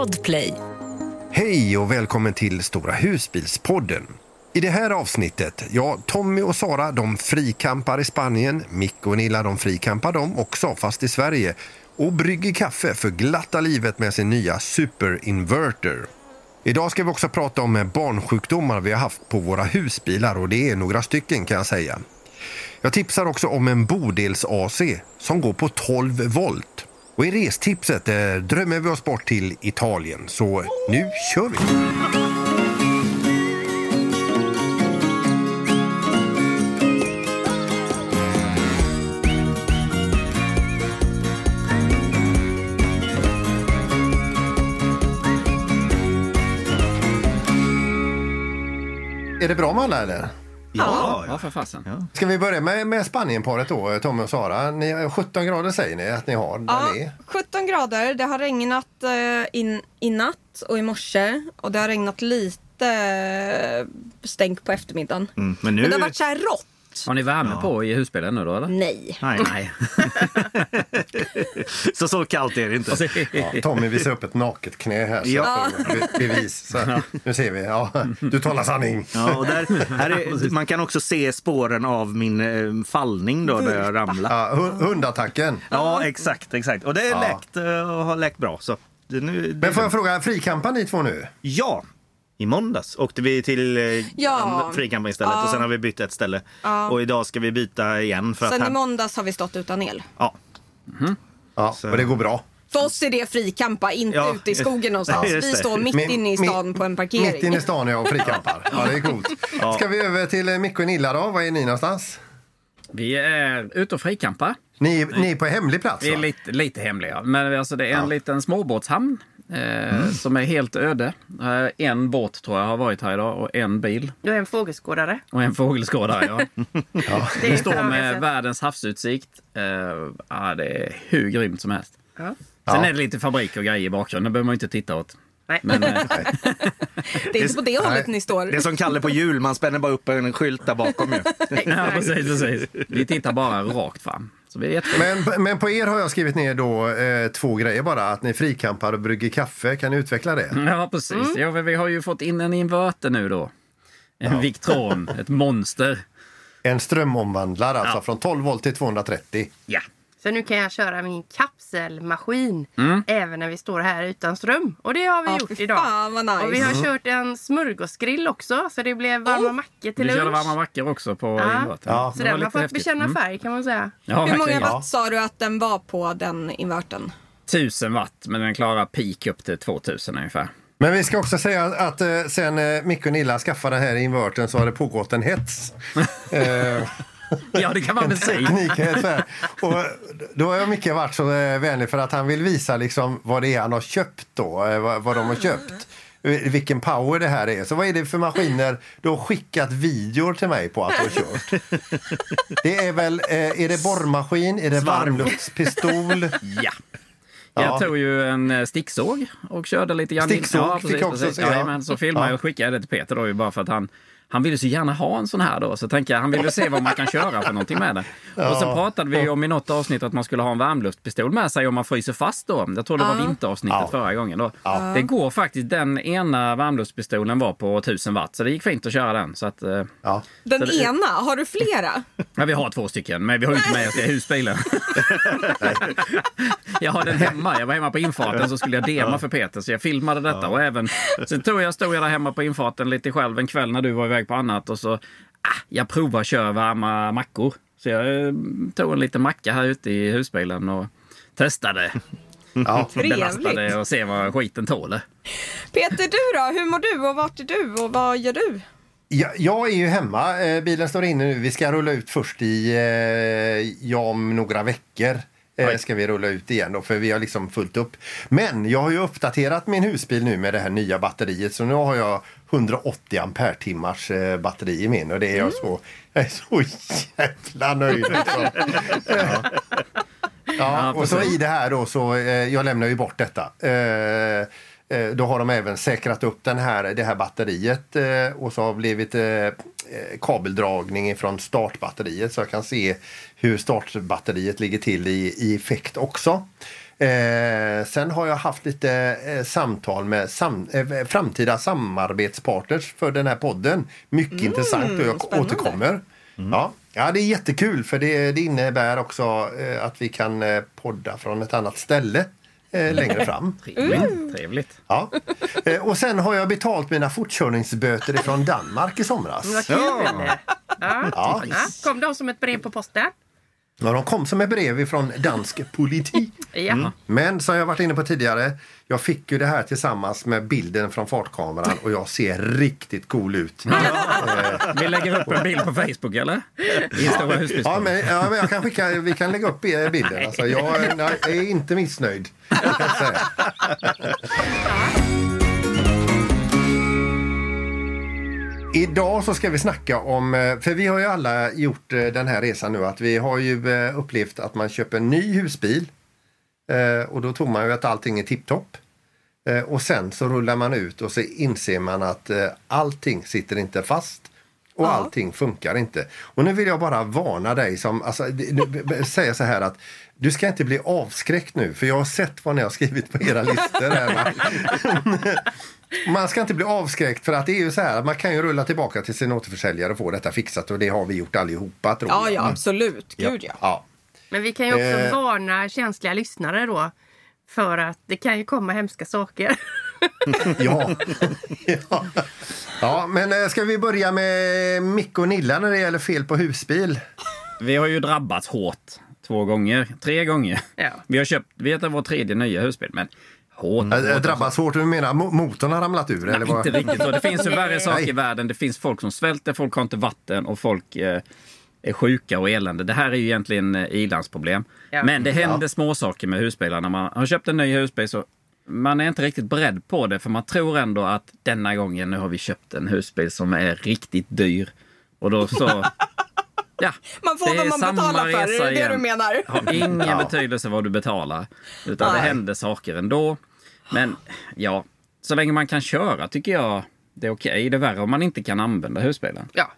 Podplay. Hej och välkommen till Stora husbilspodden. I det här avsnittet, ja, Tommy och Sara de frikampar i Spanien, Micke och Nilla de frikampar de också, fast i Sverige och brygger kaffe för glatta livet med sin nya superinverter. Idag ska vi också prata om barnsjukdomar vi har haft på våra husbilar och det är några stycken kan jag säga. Jag tipsar också om en bodels-AC som går på 12 volt. Och i restipset eh, drömmer vi oss bort till Italien, så nu kör vi! Är det bra med alla eller? Ja, ja för fasen. Ja. Ska vi börja med, med Spanienparet då, Tommy och Sara? Ni, 17 grader säger ni att ni har där Ja, ni är. 17 grader. Det har regnat eh, in, i natt och i morse. Och det har regnat lite eh, stänk på eftermiddagen. Mm, men nu... Men det har varit så här rått. Har ni värme på i husbilen nu då eller? Nej. Nej. Nej. Så så kallt är det inte. Ja, Tommy visar upp ett naket knä här. Så Ja. bevis. Så, nu ser vi. Ja, du talar sanning. Ja, och där, här är, man kan också se spåren av min eh, fallning då, där jag ramlade. Ja, hu- hundattacken. Ja, exakt, exakt. Och det är Ja. läkt eh, och har läkt bra. Så nu, Men får jag fråga, frikampar ni två nu? Ja! I måndags åkte vi till eh, Ja. frikampen istället Ja. och sen har vi bytt ett ställe. Ja. Och idag ska vi byta igen. För att Sen i här, måndags har vi stått utan el. ja, Ja, Så- och det går bra. För oss är det frikampa, inte Ja, ute i skogen någonstans. just Vi står mitt Men- inne i stan på en parkering. Mitt inne i stan är jag och frikampar. Ja, det är coolt. Ja. Ska vi över till eh, Micke och Nilla då? Var är ni någonstans? Vi är ute och frikampar. Ni, ni är på hemlig plats Vi är va? lite, lite hemliga. Men alltså det är en liten småbåtshamn eh, som är helt öde. Eh, en båt tror jag har varit här idag och en bil. Du är en fågelskådare. Och en fågelskådare, ja. Det är Vi står med världens havsutsikt. Eh, ja, det är hur grymt som helst. Ja. Sen Ja. är det lite fabrik och grejer i bakgrunden. Det behöver man inte titta åt. Nej. Men eh, Det är inte på det hållet ni står. det är som Kalle på jul, man spänner bara upp en skylt där bakom ju. ja, precis, precis. Vi tittar bara rakt fram. Så vi är jätte... Men, men på er har jag skrivit ner då eh, två grejer bara. Att ni frikampar och brygger kaffe. Kan ni utveckla det? Ja, precis. Ja, men vi har ju fått in en inverter nu då. En Victron, ett monster. En strömomvandlare alltså Ja. från 12 volt till 230. Ja. Så nu kan jag köra min kapselmaskin Mm. även när vi står här utan ström. Och det har vi Ja, gjort idag. nice. Och vi har kört en smörgåsgrill också så det blev varma Oh. mackor till Vi körde lunch. varma mackor också på Ja. invertern. Ja. Så den har fått häftigt. bekänna Mm. färg kan man säga. Ja, Hur många watt sa du att den var på den inverten? 1000 watt, men den klarar peak upp till 2000 ungefär. Men vi ska också säga att eh, sen eh, Micke och Nilla skaffade den här inverten så har det pågått en hets. eh, Ja, det kan man väl säga. Och då har Micke varit så eh, vänlig för att han vill visa liksom vad det är han har köpt då. Eh, vad, vad de har köpt. Eh, Vilken power det här är. Så vad är det för maskiner du har skickat videor till mig på att du har kört? Det är väl, är det borrmaskin? Är det varmluftspistol? Ja. Ja. Jag tog ju en sticksåg och körde lite grann. Sticksåg ja, precis, precis. se, ja. Jajamän, så filmade jag och skickade det till Peter då ju bara för att han han ville så gärna ha en sån här då, så tänkte jag han ville se vad man kan köra för någonting med den. Och så pratade vi ju om i något avsnitt att man skulle ha en varmluftspistol med sig om man fryser fast då. Jag tror det var vinteravsnittet Ja. förra gången då. Det går faktiskt, den ena varmluftspistolen var på 1000 watt, så det gick fint att köra den. Så att, eh, Ja. Den Så det- ena, har du flera? Ja, vi har två stycken, men vi har ju inte med oss det i husbilen. jag har den hemma. Jag var hemma på infarten så skulle jag dema för Peter, så jag filmade detta. Och även, sen tog jag, stod jag där hemma på infarten lite själv en kväll när du var iväg på annat och så, ah, jag provar att köra varma mackor. Så jag eh, tog en liten macka här ute i husbilen och testade. Ja. Belastade och se vad skiten tåler. Peter, du då? Hur mår du och vart är du och vad gör du? Jag, jag är ju hemma. Eh, bilen står inne nu. Vi ska rulla ut först i, eh, ja, om några veckor. Eh, ska vi rulla ut igen då, för vi har liksom fullt upp. Men jag har ju uppdaterat min husbil nu med det här nya batteriet. Så nu har jag 180 ampere-timmars eh, batteri i min och det är jag så, jag är så jävla nöjd med. Ja. Ja, och så i det här då så, eh, jag lämnar ju bort detta. Eh, då har de även säkrat upp den här, det här batteriet eh, och så har det blivit eh, eh, kabeldragning från startbatteriet så jag kan se hur startbatteriet ligger till i, i effekt också. Eh, sen har jag haft lite eh, samtal med sam, eh, framtida samarbetspartners för den här podden. Mycket intressant och jag spännande. återkommer. Ja. ja, det är jättekul för det, det innebär också eh, att vi kan eh, podda från ett annat ställe eh, längre fram. Trevligt. Trevligt. Ja. Eh, och sen har jag betalt mina fortkörningsböter från Danmark i somras. Vad kul! Ja. Ja. Ja. Kom de som ett brev på posten? Ja, de kom som ett brev från dansk politik. Ja. Men som jag varit inne på tidigare, jag fick ju det här tillsammans med bilden från fartkameran och jag ser riktigt cool ut. Vi lägger upp en bild på Facebook eller? Ja, men, ja, men jag kan skicka, vi kan lägga upp eh, bilden. Alltså, jag är- nej, är inte missnöjd. Idag så ska vi snacka om, eh, för vi har ju alla gjort eh, den här resan nu, att vi har ju eh, upplevt att man köper en ny husbil och då tror man ju att allting är tipptopp. Och sen så rullar man ut och så inser man att allting sitter inte fast och Ja. allting funkar inte. Och nu vill jag bara varna dig som, alltså, säga så här att du ska inte bli avskräckt nu för jag har sett vad ni har skrivit på era listor. Här, va? Man ska inte bli avskräckt för att det är ju så här man kan ju rulla tillbaka till sin återförsäljare och få detta fixat och det har vi gjort allihopa tror Ja, jag. ja, absolut. Gud ja. ja. Men vi kan ju också Eh. varna känsliga lyssnare då. För att det kan ju komma hemska saker. Ja. ja. ja, men eh, ska vi börja med Micke och Nilla när det gäller fel på husbil? Vi har ju drabbats hårt två gånger, tre gånger. Ja. Vi har köpt, vi att vår tredje nya husbil, men hårt. Mm. hårt Drabbas hårt, du menar mo- motorn har ramlat ur? eller vad? Inte riktigt så. Det finns ju värre saker Nej. i världen. Det finns folk som svälter, folk har inte vatten och folk eh, är sjuka och elände. Det här är ju egentligen eh, ilandsproblem. Ja. Men det händer små saker med husbilar. När man har köpt en ny husbil så man är inte riktigt beredd på det för man tror ändå att denna gången nu har vi köpt en husbil som är riktigt dyr. Och då så... Ja, Man får det vad man samma betalar för, är resa det det igen. du menar? har ingen Ja. betydelse vad du betalar. Utan det Nej. händer saker ändå. Men ja, så länge man kan köra tycker jag det är okej. Det är värre om man inte kan använda husbilen. Ja,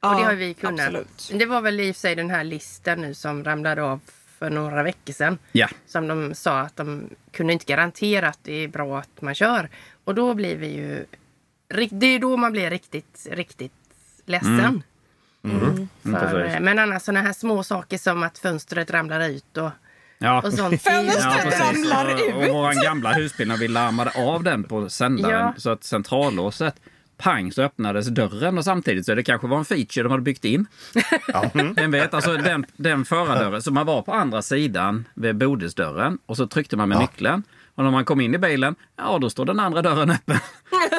och det har vi kunnat. absolut. Det var väl i och för sig den här listan nu som ramlade av för några veckor sedan. Ja, Som de sa att de kunde inte garantera att det är bra att man kör. Och då blir vi ju... Det är då man blir riktigt, riktigt ledsen. Mm, För, precis. men annars sådana här små saker som att fönstret ramlar ut och, ja. och sånt. Fönstret Ja, ramlar Och, ut. och vår gamla husbil, när vi larmade av den på sändaren Ja. så att centrallåset pang så öppnades dörren och samtidigt så det kanske var en feature de hade byggt in. Vem vet, alltså den, den förardörren. Så man var på andra sidan vid bodisdörren och så tryckte man med nyckeln. Och när man kom in i bilen, ja då står den andra dörren öppen.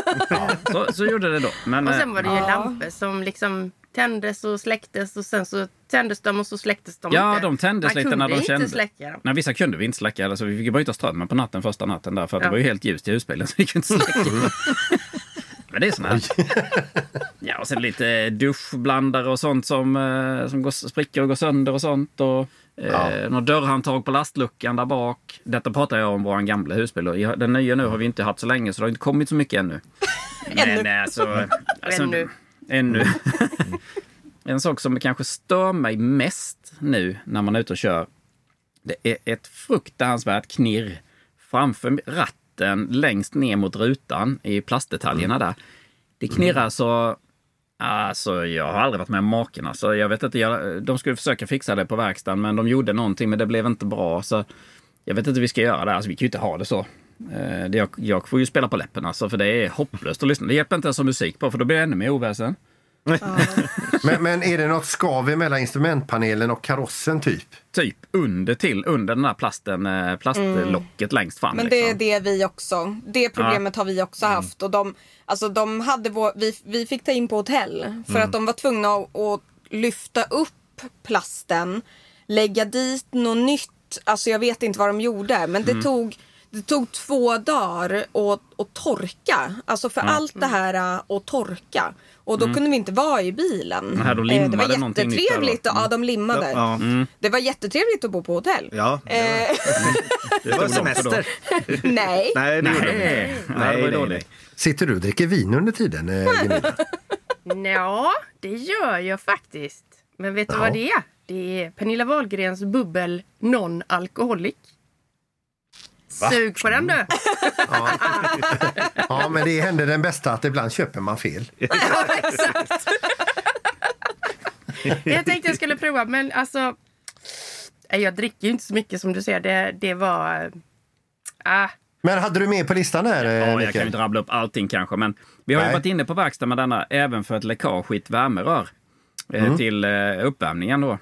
så, så gjorde det då. Men, Och eh, sen var det ju Ja. lampor som liksom tändes och släcktes och sen så tändes de och så släcktes de Ja, inte. de tändes Man lite när de kunde kände. inte släcka dem. Nej, vissa kunde vi inte släcka. Alltså, vi fick ju byta strömmen på natten första natten där för att Ja. det var ju helt ljust i husbilen så vi kunde inte släcka. Men det är sån här. Ja, och sen lite duschblandare och sånt som, eh, som går, spricker och går sönder och sånt. Och, eh, Något dörrhandtag på lastluckan där bak. Detta pratar jag om vår gamla husbil. Den nya nu har vi inte haft så länge så det har inte kommit så mycket ännu. Men alltså... alltså Ännu. Ännu. en sak som kanske stör mig mest nu när man är ute och kör. Det är ett fruktansvärt knirr framför ratten längst ner mot rutan i plastdetaljerna där. Det knirrar så... Alltså jag har aldrig varit med om maken. Alltså, jag vet inte, jag, de skulle försöka fixa det på verkstaden men de gjorde någonting men det blev inte bra. Så jag vet inte hur vi ska göra det. Alltså, vi kan ju inte ha det så. Eh, det, jag, jag får ju spela på läppen alltså, för det är hopplöst att lyssna. Det hjälper inte ens ha musik på för då blir det ännu mer oväsen. Men, men är det något skav mellan instrumentpanelen och karossen typ? Typ under till, under den där plasten, eh, plastlocket längst fram. Mm. Men det är liksom. det vi också. Det problemet har vi också haft. Och de, alltså de hade vår, vi, vi fick ta in på hotell för att de var tvungna att, att lyfta upp plasten, lägga dit något nytt. Alltså jag vet inte vad de gjorde men det tog det tog två dagar att, att torka. Alltså för allt det här äh, att torka. Och då kunde vi inte vara i bilen. Nej, de Eh, det limmade var där då. jättetrevligt. Ja, de limmade. Ja, Det var jättetrevligt att bo på hotell. ja det Eh, var, det var långt för då. semester. nej. Nej, det det Nej, inte. nej, det var ju nej, dåligt. Sitter du och dricker vin under tiden, eh, Gunilla? Ja, det gör jag faktiskt. Men vet du Ja. vad det är? Det är Pernilla Wahlgrens bubbel non-alkoholic. Sug på den du! Ja, men det händer den bästa att ibland köper man fel. Jag tänkte jag skulle prova men alltså. nej, Jag dricker ju inte så mycket som du ser. Det, det var... Ah, Men hade du med på listan eh, Ja, jag kan ju inte rabbla upp allting kanske, men vi har ju Nej. varit inne på verkstad med denna även för ett läckage i ett värmerör eh, Mm. till eh, uppvärmningen då.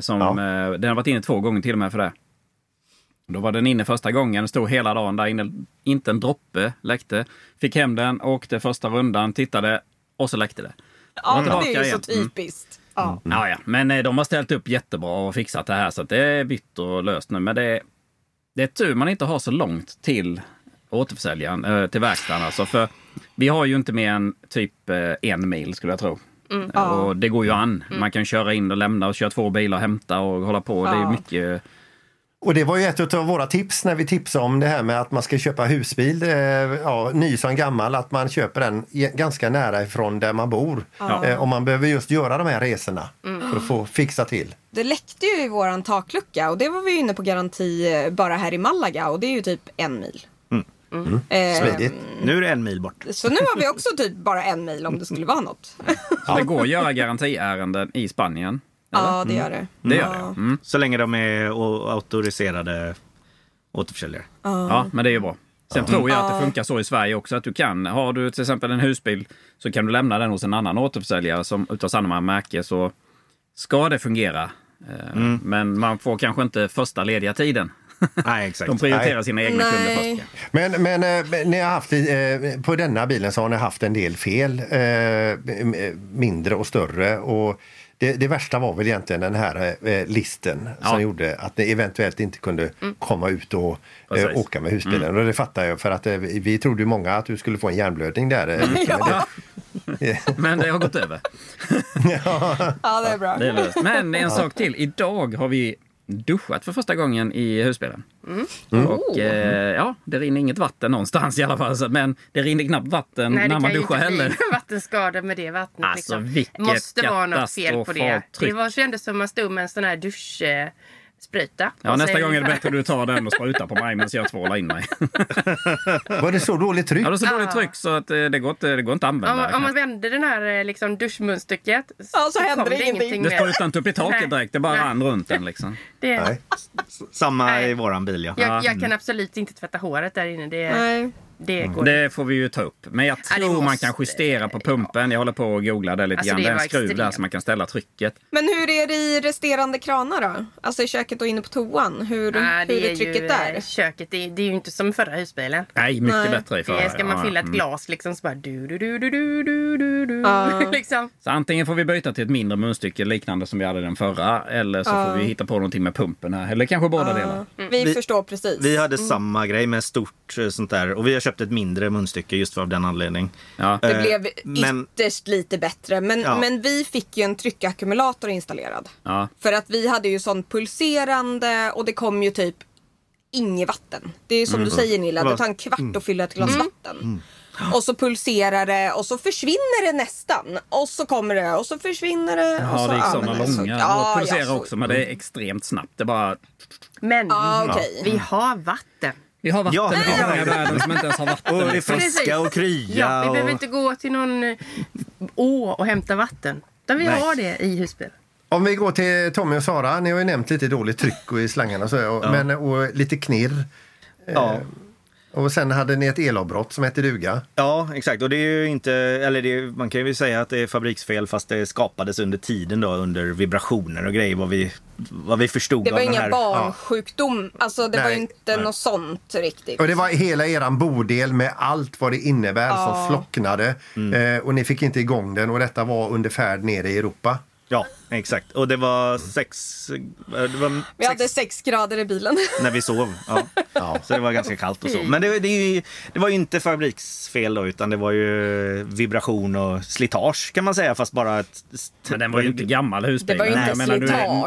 Som, Ja. eh, den har varit inne två gånger till och med för det. Då var den inne första gången, stod hela dagen där inne. Inte en droppe läckte. Fick hem den, åkte första rundan, tittade och så läckte det. Ja, men det är ju så. Mm. typiskt. Ja. Ja, ja. Men eh, de har ställt upp jättebra och fixat det här så att det är bytt och löst nu. Men det är, det är tur man inte har så långt till återförsäljaren, eh, till verkstaden alltså. För vi har ju inte mer än typ eh, en mil skulle jag tro. Eh, Och det går ju an. Man kan köra in och lämna och köra två bilar och hämta och hålla på. Det är mycket... Och det var ju ett av våra tips när vi tipsade om det här med att man ska köpa husbil, eh, ja, ny som gammal, att man köper den ganska nära ifrån där man bor. Eh, om man behöver just göra de här resorna för att få fixa till. Det läckte ju i våran taklucka och det var vi inne på garanti eh, bara här i Malaga och det är ju typ en mil. Eh, Smidigt. Nu är det en mil bort. Så nu har vi också typ bara en mil om det skulle vara något. Så det går att göra garantiärenden i Spanien. Eller? Ja, det gör det. Det gör det. Ja. Mm. Så länge de är auktoriserade återförsäljare. Ja, men det är ju bra. Sen tror jag att det funkar så i Sverige också att du kan. Har du till exempel en husbil så kan du lämna den hos en annan återförsäljare som utav samma märke så ska det fungera. Eh, Men man får kanske inte första lediga tiden. Nej, exakt. De prioriterar Nej. sina egna kunder Nej. först. Men, men eh, ni har haft, eh, på denna bilen så har ni haft en del fel, eh, mindre och större. Och det, det värsta var väl egentligen den här eh, listen Ja. som gjorde att ni eventuellt inte kunde komma ut och eh, Precis. åka med husbilen. Och det fattar jag för att eh, vi trodde ju många att du skulle få en hjärnblödning där. eh, Micke, men det- Men det har gått över. Ja, det är bra. Det är. Men en sak till. Idag har vi duschat för första gången i husbilen. Och eh, ja, det rinner inget vatten någonstans i alla fall. Men det rinner knappt vatten nej, det när man kan ju duschar inte bli heller. vattenskador med det vattnet. Alltså, liksom. vilket det måste vara något fel på det. Det var, kändes som man stod med en sån här duschspruta. Ja, nästa så- gång är det bättre att du tar den och sprutar på mig medan jag tvålar in mig. Var det så dåligt tryck? Ja, det är så dåligt Ja. tryck så att eh, det går inte, det går inte att Om, använda. om man vänder den här eh, liksom, duschmunstycket Ja, så händer kom det ingenting. det sprutar inte upp i taket direkt, det bara Nej. rann runt den liksom. Det, Nej. Samma Nej. i våran bil, ja. jag, jag kan absolut inte tvätta håret där inne. Det, Nej. Det går inte. Det får vi ju ta upp. Men jag Ja, tror man måste- kan justera på pumpen. Jag håller på att googla det lite Alltså, grann. det Det är en skruv där extremt. så man kan ställa trycket. Men hur är det i resterande kranar då? Alltså i köket och inne på toan? Hur, Ja, hur är ju, trycket eh, där? Köket, det, det är ju inte som förra husbilen. Nej, mycket Nej. bättre i förra. Det ska man Ja, fylla ett mm. glas liksom så bara du du du du du du du du Ja. liksom. Så antingen får vi byta till ett mindre munstycke liknande som vi hade den förra. Eller så Ja. får vi hitta på någonting med pumpen här. Eller kanske båda delar. Ja, vi, Vi- förstår precis. Vi hade samma grej med stort eh, sånt där och vi har köpt ett mindre munstycke just av den anledning. Ja. Det Eh, blev men- ytterst lite bättre. Men, Ja. men vi fick ju en tryckackumulator installerad. Ja. För att vi hade ju sån pulserande och det kom ju typ inget vatten. Det är som Mm. du säger Nilla, det tar en kvart att fylla ett glas vatten. Och så pulserar det och så försvinner det nästan. Och så kommer det och så försvinner det. och Ja, så, det gick sådana så- långa. ja, och pulserar ja, så- också, men det är extremt snabbt. Det bara... Men Ja, okej. vi har vatten. Vi har vatten. Ja. många världen som inte ens har vatten. Och det är friska och krya. Ja, vi och... behöver inte gå till någon eh, å och hämta vatten. Utan vi Nej. har det i husbilen. Om vi går till Tommy och Sara, ni har ju nämnt lite dåligt tryck och i slangarna och så, och, men, och lite knirr. Ja. Och sen hade ni ett elavbrott som hette duga. Ja, exakt. Och det är ju inte, eller det är, man kan ju säga att det är fabriksfel fast det skapades under tiden då under vibrationer och grejer vad vi, vad vi förstod Det var inga här. barnsjukdom. Alltså det var Nej, ju inte något sånt riktigt. Och det var hela eran bodel med allt vad det innebär som slocknade. Mm. Eh, och ni fick inte igång den och detta var under färd nere i Europa. Ja, exakt. Och det var sex, eh, det var Vi sex hade sex grader i bilen. när vi sov. Ja. Ja. Så det var ganska kallt och så. Men det, det, det var ju inte fabriksfel då utan det var ju vibration och slitage kan man säga fast bara ett... Men den var ju inte gammal husbil. Det var ju inte Jag menar,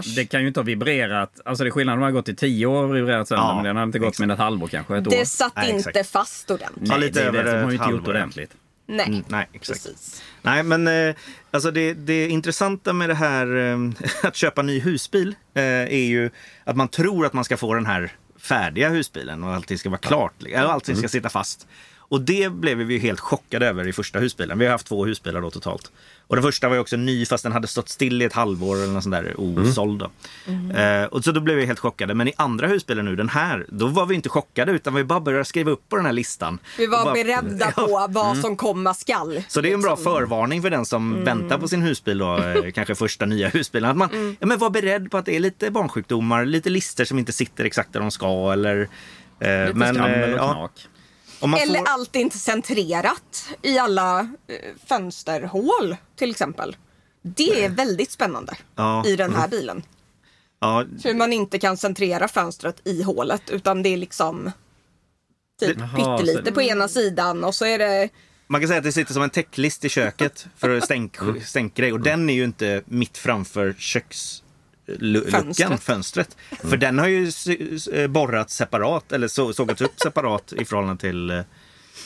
du, det kan ju inte ha vibrerat. Alltså det är skillnad om den har gått i tio år och vibrerat sönder. Ja, men den har inte gått med ett halvår kanske. Ett år. Det satt Nej, inte fast ordentligt. Lite det över det som har ett ju inte gjort ordentligt. Nej. Mm, nej, exakt. Precis. Nej, men eh, alltså det, det intressanta med det här eh, att köpa ny husbil eh, är ju att man tror att man ska få den här färdiga husbilen och allting ska vara klart. Eller allting ska sitta fast. Och det blev vi ju helt chockade över i första husbilen. Vi har haft två husbilar då totalt. Och den första var ju också ny fast den hade stått still i ett halvår eller något sånt där osåld. Då. Eh, och så då blev vi helt chockade. Men i andra husbilen nu, den här, då var vi inte chockade utan vi bara började skriva upp på den här listan. Vi var bara- beredda på vad som komma skall. så det är en bra liksom. förvarning för den som väntar på sin husbil då, eh, kanske första nya husbilen. Att man ja, men var beredd på att det är lite barnsjukdomar, lite lister som inte sitter exakt där de ska eller... eh, Lite men, skrammel eh, och ja, knak. man Eller får, allt är inte centrerat i alla eh, fönsterhål till exempel. Det är väldigt spännande Ja. i den här bilen. ja, Hur man inte kan centrera fönstret i hålet utan det är liksom typ Jaha, pyttelite så- på ena sidan och så är det man kan säga att det sitter som en täcklist i köket för stänk, stänkgrej och den är ju inte mitt framför köksluckan, Fönstret. fönstret. För den har ju eh, borrats separat eller så, sågats upp separat i förhållande till eh,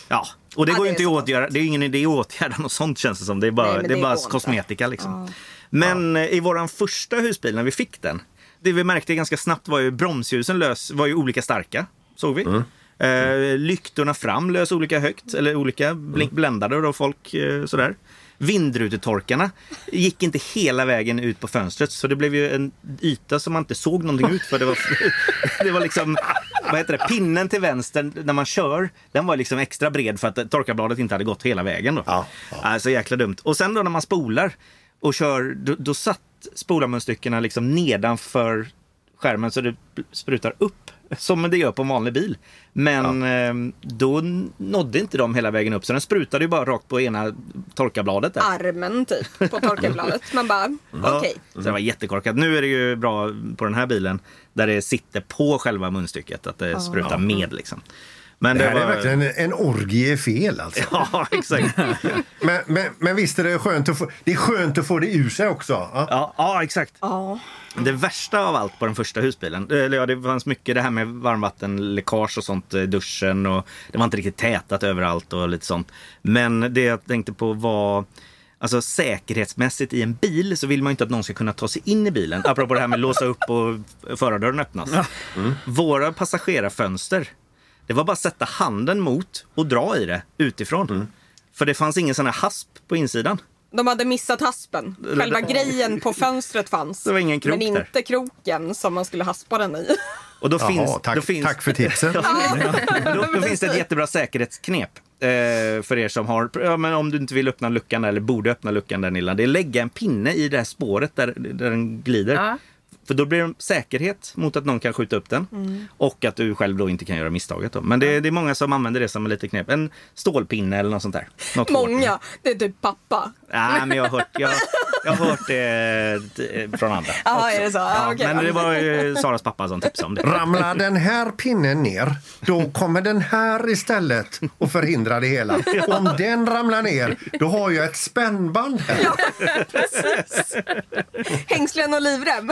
Ja, och det Ja, går det inte att åtgärda. Det är ingen idé att åtgärda något sånt känns det som. Det är bara, Nej, men det är det bara kosmetika liksom. Men eh, i våran första husbil när vi fick den. Det vi märkte ganska snabbt var ju bromsljusen lös, var ju olika starka. Såg vi. Eh, lyktorna fram lös olika högt, eller olika blink, bländade då folk eh, sådär. Vindrutetorkarna gick inte hela vägen ut på fönstret så det blev ju en yta som man inte såg någonting ut för. Det var, det var liksom, vad heter det, pinnen till vänster när man kör, den var liksom extra bred för att torkarbladet inte hade gått hela vägen. Då. Ja, Alltså jäkla dumt. Och sen då när man spolar och kör, då, då satt spolarmunstyckena liksom nedanför skärmen så det sprutar upp som det gör på en vanlig bil. Men eh, då nådde inte de hela vägen upp så den sprutade ju bara rakt på ena torkarbladet. Där. armen typ på torkarbladet. Man bara okej. Så det var jättekorkat. Nu är det ju bra på den här bilen där det sitter på själva munstycket, att det sprutar med liksom. Men Det det, här var... är verkligen en, en orgie i fel alltså. Ja, exakt. Men, men, men visst är det skönt att få, det är skönt att få det ur sig också. Ja. Ja, ja exakt. Ja. Det värsta av allt på den första husbilen, eller ja, det fanns mycket det här med varmvattenläckage och sånt, eh, duschen och det var inte riktigt tätat överallt och lite sånt. Men det jag tänkte på var Alltså säkerhetsmässigt i en bil så vill man ju inte att någon ska kunna ta sig in i bilen. Apropå det här med att låsa upp och förardörren öppnas. Våra passagerarfönster, det var bara att sätta handen mot och dra i det utifrån. För det fanns ingen sån här hasp på insidan. De hade missat haspen. Själva grejen på fönstret fanns. Det var ingen krok men där. inte kroken som man skulle haspa den i. Och då Jaha, finns, tack, då finns, tack för tipsen. då, då finns det ett jättebra säkerhetsknep. Eh, för er som har, ja, men om du inte vill öppna luckan eller borde öppna luckan där Nilla. Det är lägga en pinne i det här spåret där, där den glider. Ja. För då blir det säkerhet mot att någon kan skjuta upp den. Och att du själv då inte kan göra misstaget. Då. Men det, det är många som använder det som en liten knep. En stålpinne eller något sånt där. Något hårt. Många. Det är typ pappa. Nej, men jag har hört, jag, jag har hört det eh, från andra. Ja, är det så? Ja, okej. Men det var ju Saras pappa som tipsade om det. Ramlar den här pinnen ner, då kommer den här istället och förhindra det hela. Om den ramlar ner, då har jag ett spännband här. Hängslen och livrem.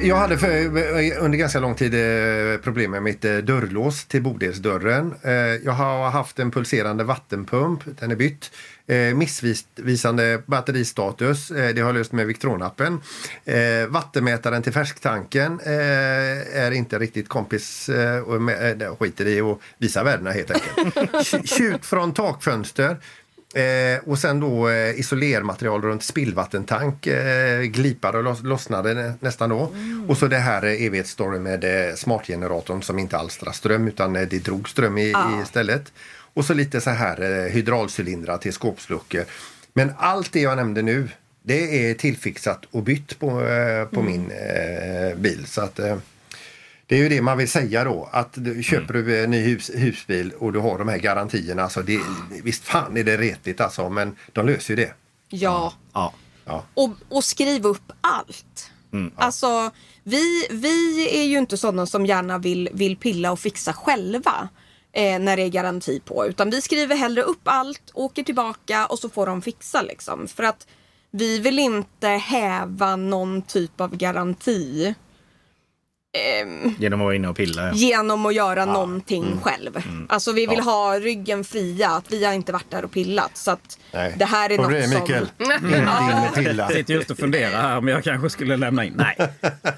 Jag hade för, under ganska lång tid eh, problem med mitt eh, dörrlås till bodelsdörren. Eh, jag har haft en pulserande vattenpump, den är bytt. Missvisande batteristatus, det har jag löst med Victron-appen. Vattenmätaren till färsktanken är inte riktigt kompis och skiter i att visa värdena helt enkelt. Tjut från takfönster. Eh, och sen då eh, isolermaterial runt spillvattentank eh, glipade och loss, lossnade nä, nästan då. Och så det här eh, evighetsstoryn med eh, smartgeneratorn som inte alstrar ström utan eh, det drog ström i, istället. Och så lite så här eh, hydraulcylindrar till skåpsluckor. Men allt det jag nämnde nu det är tillfixat och bytt på, eh, på min eh, bil. Så att, eh, Det är ju det man vill säga då. Att du, köper du en ny hus, husbil och du har de här garantierna. Alltså det, visst fan är det retigt alltså, men de löser ju det. Ja. Ja. Och, och skriv upp allt. Alltså, vi, vi är ju inte sådana som gärna vill, vill pilla och fixa själva. Eh, när det är garanti på. Utan vi skriver hellre upp allt, åker tillbaka och så får de fixa liksom. För att vi vill inte häva någon typ av garanti Genom att vara inne och pilla. Ja. genom att göra någonting själv. Alltså vi vill ha ryggen fria, att vi har inte varit där och pillat. Så att Nej. det här är du något det, som... Mikael? Inte in och pilla. Jag sitter just och funderar här om jag kanske skulle lämna in. Nej.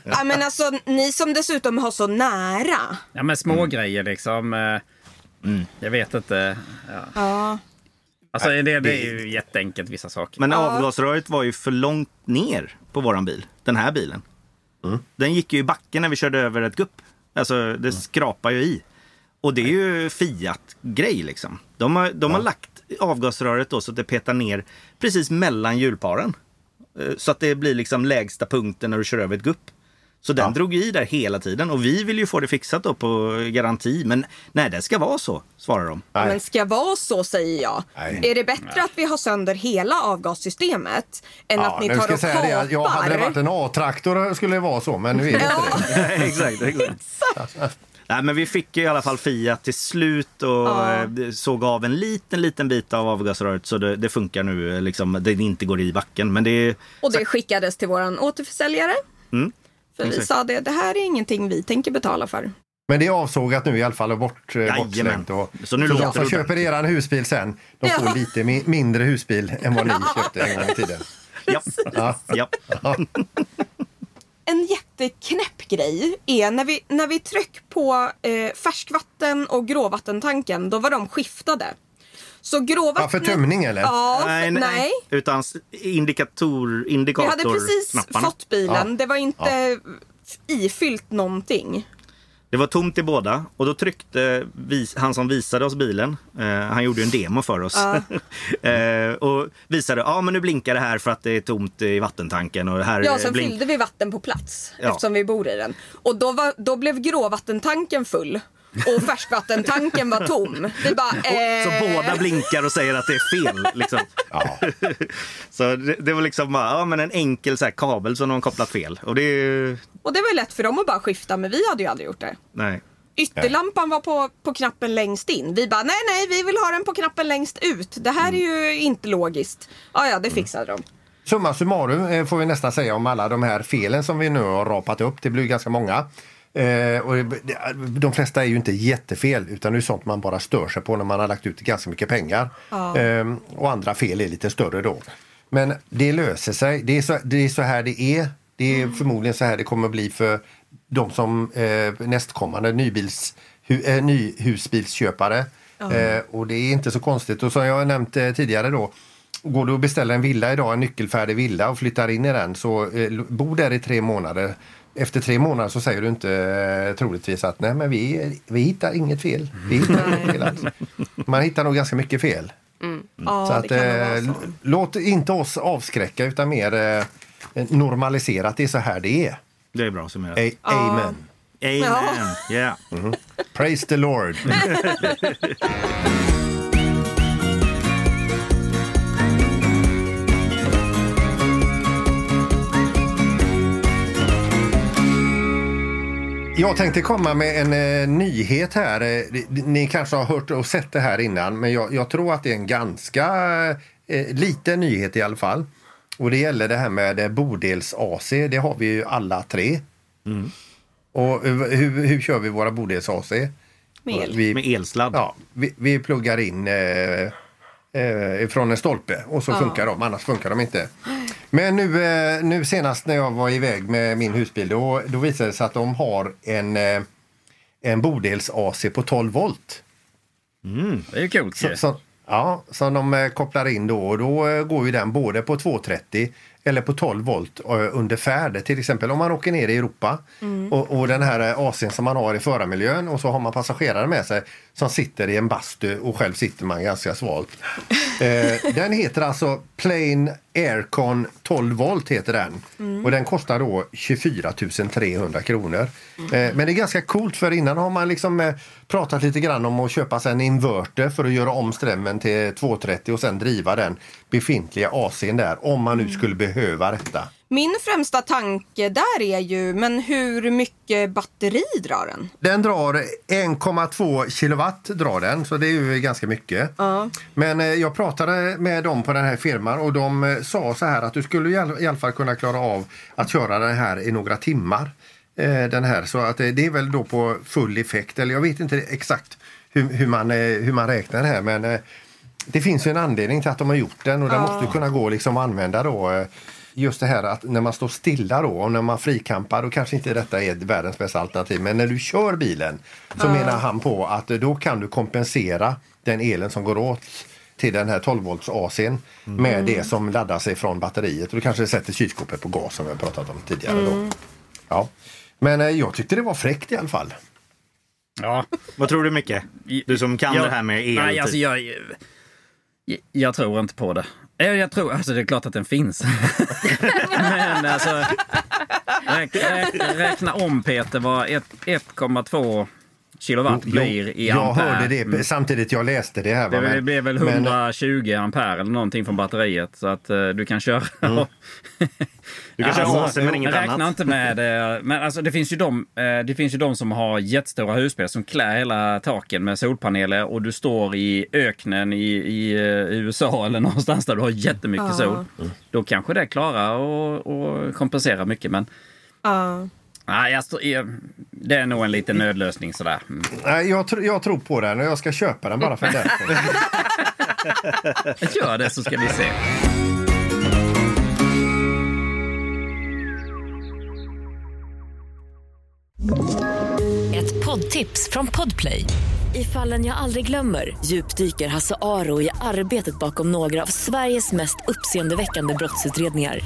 Ja, men alltså, ni som dessutom har så nära. Ja men små grejer liksom. eh, Jag vet inte. Ja. Ja. Alltså det, det är ju jätteenkelt vissa saker. Men avgasröret var ju för långt ner på våran bil. Den här bilen. Den gick ju i backen när vi körde över ett gupp. Alltså det skrapar ju i. Och det är ju Fiat-grej liksom. De har, de har lagt avgasröret då så att det petar ner precis mellan hjulparen. Eh, Så att det blir liksom lägsta punkten när du kör över ett gupp. Så den drog i där hela tiden och vi vill ju få det fixat då på garanti. Men nej, det ska vara så, svarar de. Nej. Men ska vara så säger jag. Nej. Är det bättre att vi har sönder hela avgassystemet än att ni tar ska jag och säga det. att Jag hade det varit kapar? en A-traktor skulle det vara så, men nu är det inte det. exakt, exakt. Nej, men vi fick ju i alla fall Fiat till slut och Ja. eh, såg av en liten, liten bit av avgasröret så det, det funkar nu. eh, Liksom, det inte går i backen. Men det. Och det skickades till våran återförsäljare. Mm. För vi sa det, det här är ingenting vi tänker betala för. Men det är avsågat nu i alla fall och bort, eh, bortslängt. Och, Så nu så de som köper eran husbil sen, de får Ja. lite mi- mindre husbil än vad ni köpte en gång i tiden. Ja. Ja. ja. En jätteknäpp grej är när vi, när vi tryck på eh, färskvatten och gråvattentanken, då var de skiftade. Så gråvattnet... Ja, för tömning, eller? Ja, Nej, nej, nej. Utan s- indikator, Vi indikator hade precis knapparna. fått bilen. Det var inte ifyllt någonting. Det var tomt i båda och då tryckte vis, han som visade oss bilen, eh, han gjorde ju en demo för oss. eh, och visade, ja men nu blinkar det här för att det är tomt i vattentanken. Och här Ja, sen blink- fyllde vi vatten på plats Ja. eftersom vi bor i den. Och då, var, då blev gråvattentanken full och färskvattentanken var tom. Vi bara, eh... Så båda blinkar och säger att det är fel. Liksom. Ja. så det, det var liksom bara, ja, men en enkel så här, kabel som de har kopplat fel. Och det. Och det var lätt för dem att bara skifta, men vi hade ju aldrig gjort det. Nej. Ytterlampan var på, på knappen längst in. Vi bara, nej nej, vi vill ha den på knappen längst ut. Det här är ju inte logiskt. Ja, ja, det fixade de. Summa summarum eh, får vi nästan säga om alla de här felen som vi nu har rapat upp. Det blir ganska många. Eh, och de flesta är ju inte jättefel utan det är sånt man bara stör sig på när man har lagt ut ganska mycket pengar. Eh, och andra fel är lite större då. Men det löser sig. Det är så, det är så här det är. Det är förmodligen så här det kommer bli för de som eh, nästkommande nybils, hu, eh, nyhusbilsköpare. Eh, och det är inte så konstigt. Och som jag nämnt eh, tidigare då Går du och beställer en villa idag, en nyckelfärdig villa och flyttar in i den så eh, bo där i tre månader. Efter tre månader så säger du inte eh, troligtvis att nej men vi, vi hittar inget fel. Vi hittar inget fel alls. Man hittar nog ganska mycket fel. Ja, så det att, eh, så. låt inte oss avskräcka utan mer eh, normalisera att det är så här det är. Det är bra summerat. A- Amen. Amen. Yeah. Praise the Lord. Jag tänkte komma med en eh, nyhet här. Eh, Ni kanske har hört och sett det här innan men jag, jag tror att det är en ganska eh, liten nyhet i alla fall. Och det gäller det här med eh, bodels-AC. Det har vi ju alla tre. Och eh, hur, hur kör vi våra bodels-AC? Med el. Vi, Med elsladd. Ja, vi, vi pluggar in eh, eh, från en stolpe och så funkar de, annars funkar de inte. Men nu, eh, nu senast när jag var iväg med min husbil då, då visade det sig att de har en, eh, en bodels-AC på 12 volt. Det är ju coolt Så, så, ja, som de eh, kopplar in då och då går ju den både på 230 eller på 12 volt eh, under färd. Till exempel om man åker ner i Europa och, och den här eh, AC'n som man har i förarmiljön och så har man passagerare med sig som sitter i en bastu och själv sitter man ganska svalt. Eh, den heter alltså Plain Aircon 12 volt heter den. Och den kostar då 24 300 kronor. Eh, men det är ganska coolt för innan har man liksom eh, pratat lite grann om att köpa sig en inverter för att göra om strömmen till 230 och sen driva den befintliga AC'n där om man nu skulle behöva detta. Min främsta tanke där är ju, men hur mycket batteri drar den? Den drar 1,2 kilowatt drar den, så det är ju ganska mycket. Men eh, jag pratade med dem på den här firman och de eh, sa så här att du skulle i all- i alla fall kunna klara av att köra den här i några timmar. Eh, Den här, så att det är väl då på full effekt, eller jag vet inte exakt hur, hur, man, hur man räknar det här men det finns ju en anledning till att de har gjort den och den måste ju kunna gå liksom att använda då eh, just det här att när man står stilla då och när man frikampar då kanske inte detta är världens bästa alternativ men när du kör bilen så menar han på att eh, då kan du kompensera den elen som går åt till den här 12 volts AC'n med det som laddar sig från batteriet och du kanske sätter kylskåpet på gas som vi har pratat om tidigare. Då. Ja. Men eh, jag tyckte det var fräckt i alla fall. Ja, Vad tror du Micke? Du som kan jag, det här med el. Nej, alltså typ. jag, jag, tror inte på det. Eh, jag, tror, alltså det är klart att den finns. Men alltså, räk, räk, räkna om Peter vad 1,2 kilowatt blir i jag ampere. hörde det samtidigt jag läste det här. Det men- blir väl men- 120 ampere eller någonting från batteriet. Så att eh, du kan köra. Mm. Du kan köra AC men inget räkna annat. inte med det. Men alltså, det, finns ju de, eh, det finns ju de som har jättestora husspel som klär hela taken med solpaneler och du står i öknen i, i eh, USA eller någonstans där du har jättemycket sol. Då kanske det klarar att kompensera mycket. Men Ja. Nej, eh, det är nog en liten nödlösning sådär. Mm. Nej, jag, tr- jag tror på den och jag ska köpa den bara för det. Gör det så ska vi se. Ett poddtips från Podplay. I fallen jag aldrig glömmer djupdyker Hasse Aro i arbetet bakom några av Sveriges mest uppseendeväckande brottsutredningar.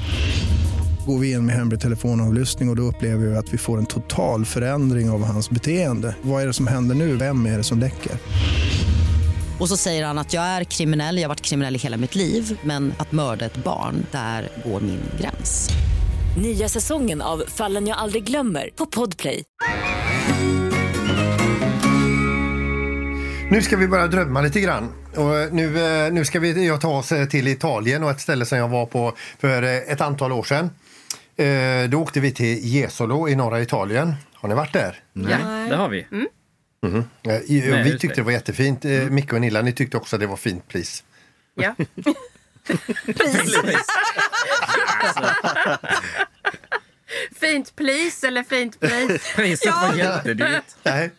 Går vi in med hemlig telefonavlyssning och, och då upplever vi att vi får en total förändring av hans beteende. Vad är det som händer nu? Vem är det som läcker? Och så säger han att jag är kriminell, jag har varit kriminell i hela mitt liv men att mörda ett barn, där går min gräns. Nya säsongen av Fallen jag aldrig glömmer på Podplay. Nu ska vi börja drömma lite grann. Och nu, eh, nu ska vi jag ta oss eh, till Italien och ett ställe som jag var på för eh, ett antal år sedan. Eh, Då åkte vi till Jesolo i norra Italien. Har ni varit där? Nej, det har vi. Eh, i- Nej, vi tyckte det. var jättefint. Eh, Micke och Nilla, ni tyckte också det var fint pris. Ja. Fint pris eller fint pris? Priset var jättedyrt. Nej.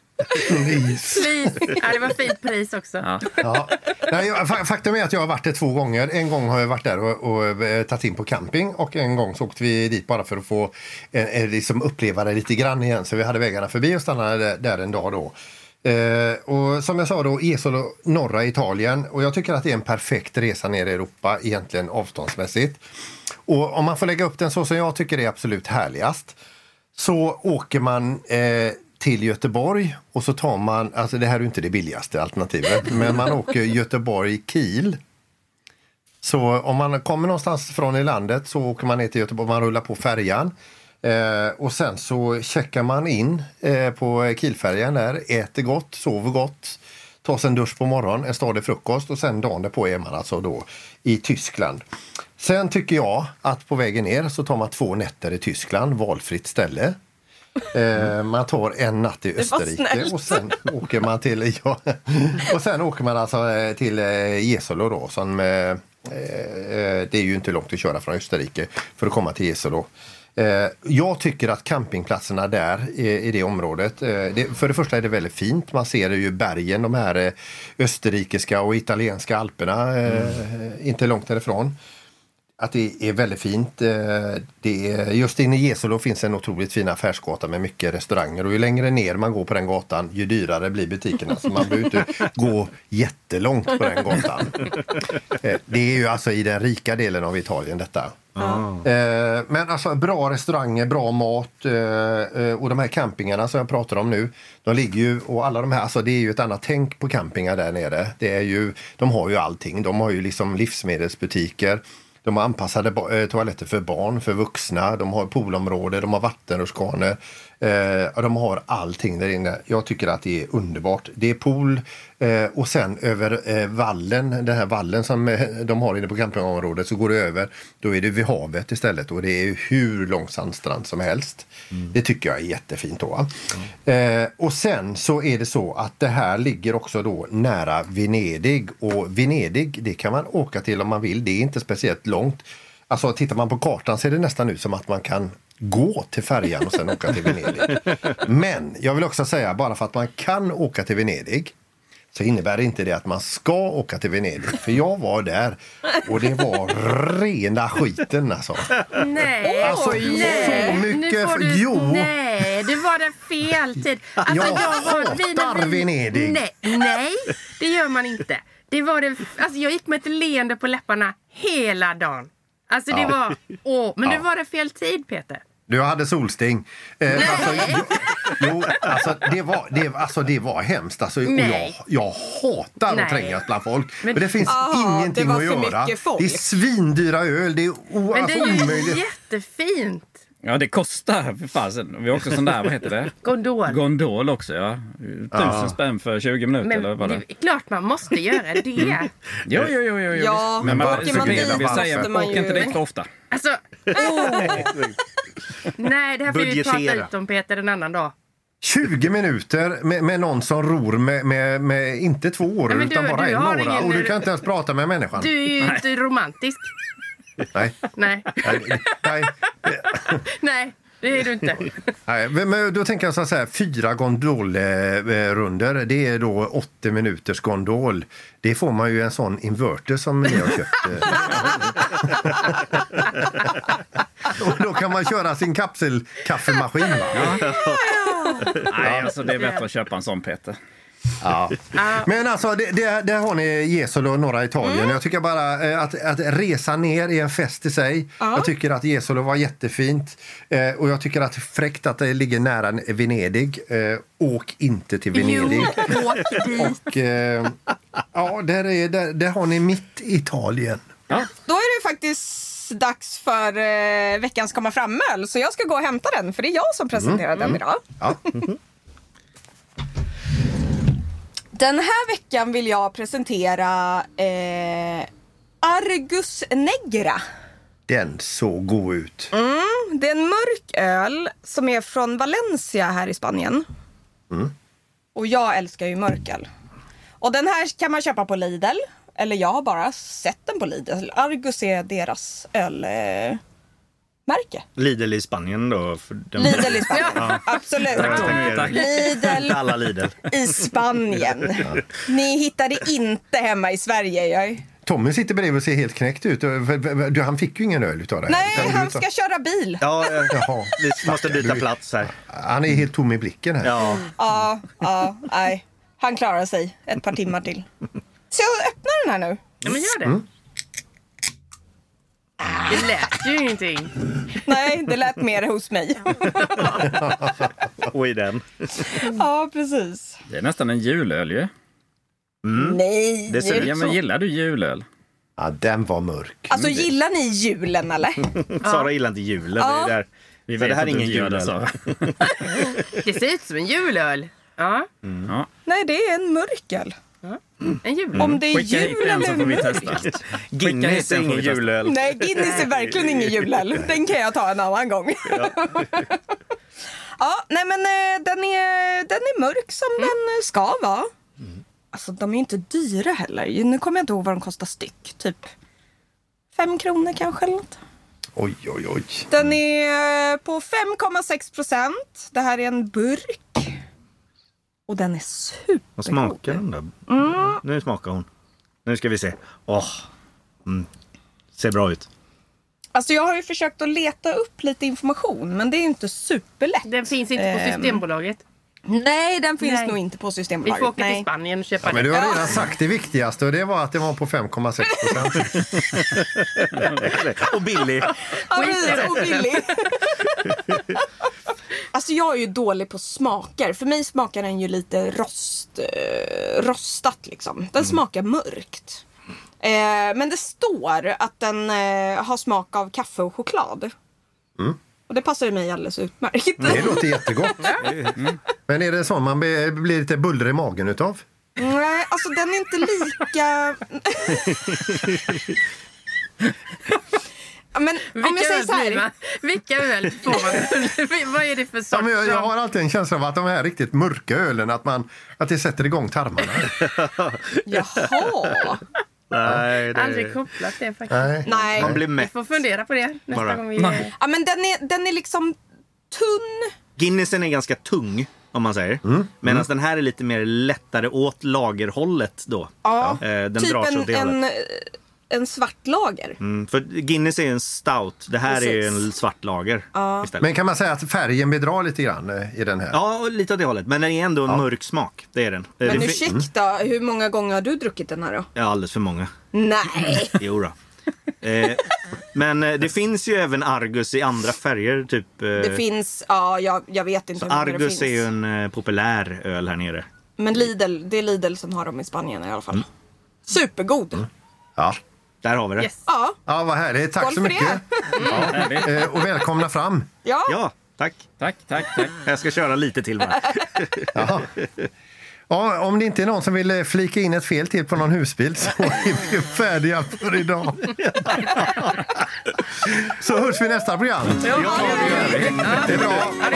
Pris. Pris. Ja, det var fint pris också. Ja. Ja. Nej, faktum är att jag har varit där två gånger. En gång har jag varit där och, och eh, tagit in på camping och en gång så åkte vi dit bara för att få eh, eh, liksom uppleva det lite grann igen. Så vi hade vägarna förbi och stannade där, där en dag då. Eh, och som jag sa då, Esolo, norra Italien. Och jag tycker att det är en perfekt resa ner i Europa egentligen avståndsmässigt. Och om man får lägga upp den så som jag tycker är absolut härligast så åker man eh, till Göteborg och så tar man, alltså det här är inte det billigaste alternativet, men man åker Göteborg-Kiel. Så om man kommer någonstans från i landet så åker man ner till Göteborg, man rullar på färjan. Eh, och sen så checkar man in eh, på Kielfärjan där, äter gott, sover gott, tar sig en dusch på morgonen, en stadig frukost och sen dagen därpå är man alltså då i Tyskland. Sen tycker jag att på vägen ner så tar man två nätter i Tyskland, valfritt ställe. Eh, man tar en natt i Österrike och sen åker man till ja, och sen åker man alltså eh, till eh, Jesolo då som eh, eh, det är ju inte långt att köra från Österrike för att komma till Jesolo. Eh, jag tycker att campingplatserna där i, i det området, eh, det, för det första är det väldigt fint. Man ser ju bergen, de här eh, österrikiska och italienska alperna, eh, inte långt därifrån. Att det är väldigt fint. Eh, Det är, just inne i Gesolo finns en otroligt fin affärsgata med mycket restauranger och ju längre ner man går på den gatan ju dyrare blir butikerna. Så man behöver inte gå jättelångt på den gatan. Eh, Det är ju alltså i den rika delen av Italien detta. Eh, Men alltså bra restauranger, bra mat och de här campingarna som jag pratar om nu. De ligger ju och alla de här, alltså det är ju ett annat tänk på campingar där nere. Det är ju, de har ju allting. De har ju liksom livsmedelsbutiker. De har anpassade eh, toaletter för barn, för vuxna. De har poolområde, de har vattenrutschkanor. Eh, de har allting där inne. Jag tycker att det är underbart. Det är pool eh, och sen över eh, vallen, den här vallen som eh, de har inne på campingområdet så går det över. Då är det vid havet istället och det är hur lång sandstrand som helst. Det tycker jag är jättefint då. Eh, och sen så är det så att det här ligger också då nära Venedig och Venedig det kan man åka till om man vill. Det är inte speciellt långt. Alltså tittar man på kartan ser det nästan ut som att man kan gå till färjan och sen åka till Venedig. Men jag vill också säga bara för att man kan åka till Venedig så innebär inte det att man ska åka till Venedig. För jag var där och det var rena skiten alltså. Nej, Alltså, nej. så mycket- du, jo. Nej, det var det fel tid. Alltså, Jag var- vi- när hatar Venedig. Nej, nej, det gör man inte. Det var det, alltså, jag gick med ett leende på läpparna hela dagen. Alltså det var... Åh, men det var det fel tid Peter. Du hade solsting. Eh, alltså, jo, alltså, det, var, det, alltså, det var hemskt. Alltså, och jag, jag hatar Nej. att trängas bland folk. Men, det finns Ah, ingenting det att göra. Det är svindyra öl. Det är o, Men alltså, det är ju omöjligt. jättefint. Ja, det kostar för fasen. Vi har också sån där, vad heter det? Gondol. Gondol också, ja. Tusen spänn för 20 minuter Men eller vad det det är klart man måste göra det. Jo, jo, jo, jo. jo. Ja, men man, åker man dit vill säga, måste man åk ju- inte dit för ofta. Alltså, åh. Nej, det här får vi prata ut om Peter en annan dag. 20 minuter med, med någon som ror med, med, med inte två år Ja, men du- utan bara du en åra. ingen- Och du kan inte ens prata med människan. Du är ju inte romantisk. Nej. Nej, Nej, nej, nej, det är du inte. nej. Men då tänker jag så här, fyra gondolrunder, det är då 80 minuters gondol. Det får man ju en sån inverter som ni har köpt. Och då kan man köra sin kapselkaffemaskin. Va? Nej, alltså det är bättre att köpa en sån Peter. Ja. Men alltså, det, det, där har ni Jesolo och norra Italien. Jag tycker bara eh, att, att resa ner är en fest i sig. Jag tycker att Jesolo var jättefint. Eh, och jag tycker att fräckt att det ligger nära Venedig. Eh, åk inte till Venedig. Jo, åk dit. Ja, där, är, där, där har ni mitt Italien. Då är det faktiskt dags för eh, veckans komma fram-öl. Så jag ska gå och hämta den, för det är jag som presenterar den idag. Ja. Den här veckan vill jag presentera eh, Argus Negra. Den såg god ut. Det är en mörk öl som är från Valencia här i Spanien. Och jag älskar ju mörk öl. Och den här kan man köpa på Lidl. Eller jag har bara sett den på Lidl. Argus är deras ölmärke. Lidl i Spanien då. För den... Lidl i Spanien. Absolut. Tack. Lidl Alla Lidl. i Spanien. Ni hittar det inte hemma i Sverige. Jag... Tommy sitter bredvid och ser helt knäckt ut. Du, Han fick ju ingen öl utav det. här. Nej, Utan han ska köra bil. Ja, Jaha. vi måste byta plats här. Han är helt tom i blicken här. Ja, Ja, ja, nej. Han klarar sig ett par timmar till. Så jag öppnar den här nu. Ja, men gör det. Det lät ju ingenting. Nej, det lät mer hos mig. och i den. Ja, precis. Det är nästan en julöl ju. Nej. Det ser ut Ja, men gillar du julöl? Ja, den var mörk. Alltså gillar ni julen eller? Sara gillar inte julen. Ja. Det, är där. Vi Så det här är ingen julöl. Sara. Det ser ut som en julöl. Ja, Ja. Nej, det är en mörk öl. en julöl. Om det är Skicka hit jul den så eller får vi mörk. testa. Guinness är den ingen julöl. Nej, Guinness är verkligen ingen julöl. Den kan jag ta en annan gång. Ja, nej men eh, den är, den är mörk som den eh, ska vara. Alltså de är inte dyra heller. Nu kommer jag inte ihåg vad de kostar styck. Typ fem kronor kanske eller något. Oj, oj, oj. Den är på 5,6 procent. Det här är en burk. Och den är supergod. Vad smakar den då? Nu smakar hon. Nu ska vi se. Åh. Mm. Ser bra ut. Alltså jag har ju försökt att leta upp lite information men det är ju inte superlätt. Den finns inte på Ehm, Systembolaget. Nej, den finns Nej. nog inte på Vi Systembolaget. får åka Nej. till Spanien och köpa Ja, men du har redan sagt det viktigaste och det var att det var på 5,6 procent. Och billig. Ja, och billig. alltså jag är ju dålig på smaker. För mig smakar den ju lite rost, eh, rostat liksom. Den smakar mörkt. Eh, men det står att den eh, har smak av kaffe och choklad. Och det passar ju mig alldeles utmärkt. Det låter jättegott. Men är det så man blir blir lite buller i magen utav? Nej, alltså den är inte lika... Men om jag säger så här. man? Vilka öl får man? Vad är det för sorts? Ja, men jag, jag har alltid en känsla av att de här riktigt mörka ölen, att, man, att det sätter igång tarmarna. Jaha. Nej, Aldrig kopplat det faktiskt. Nej. Nej. Man blir Vi mätt. får fundera på det nästa Bara. gång vi... Ja, men den är, den är liksom tunn. Guinnessen är ganska tung, om man säger. Mm. Medan den här är lite mer lättare åt lagerhållet då. Ja. Eh, Den typ drar sig åt en, det en, hållet. en svart lager. Mm, för Guinness är en stout. Det här är Precis. en svart lager istället. Men kan man säga att färgen bedrar lite grann eh, i den här? Ja, och lite åt det hållet. Men den är ändå en mörk smak. Det är den. Eh, Men det ursäkta, hur många gånger har du druckit den här då? Ja, alldeles för många. Nej. Jo då. Eh, men eh, det finns ju även Argus i andra färger. Typ, eh, Det finns, ja jag, jag vet inte så hur många det Argus finns. är ju en eh, populär öl här nere. Men Lidl, det är Lidl som har dem i Spanien i alla fall. Supergod. Ja. Där har vi det. Yes. Ja, ja, vad härligt. Tack Skål så för mycket. Härligt. Eh, Och välkomna fram. ja. Ja, tack. Tack, tack, tack. Jag ska köra lite till bara. Ja. Ja, om det inte är någon som vill eh, flika in ett fel till på någon husbil så är vi färdiga för idag. Så hörs vi nästa program. Ja, det gör vi. Det är bra. Hej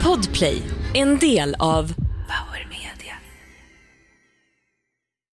då. Podplay, en del av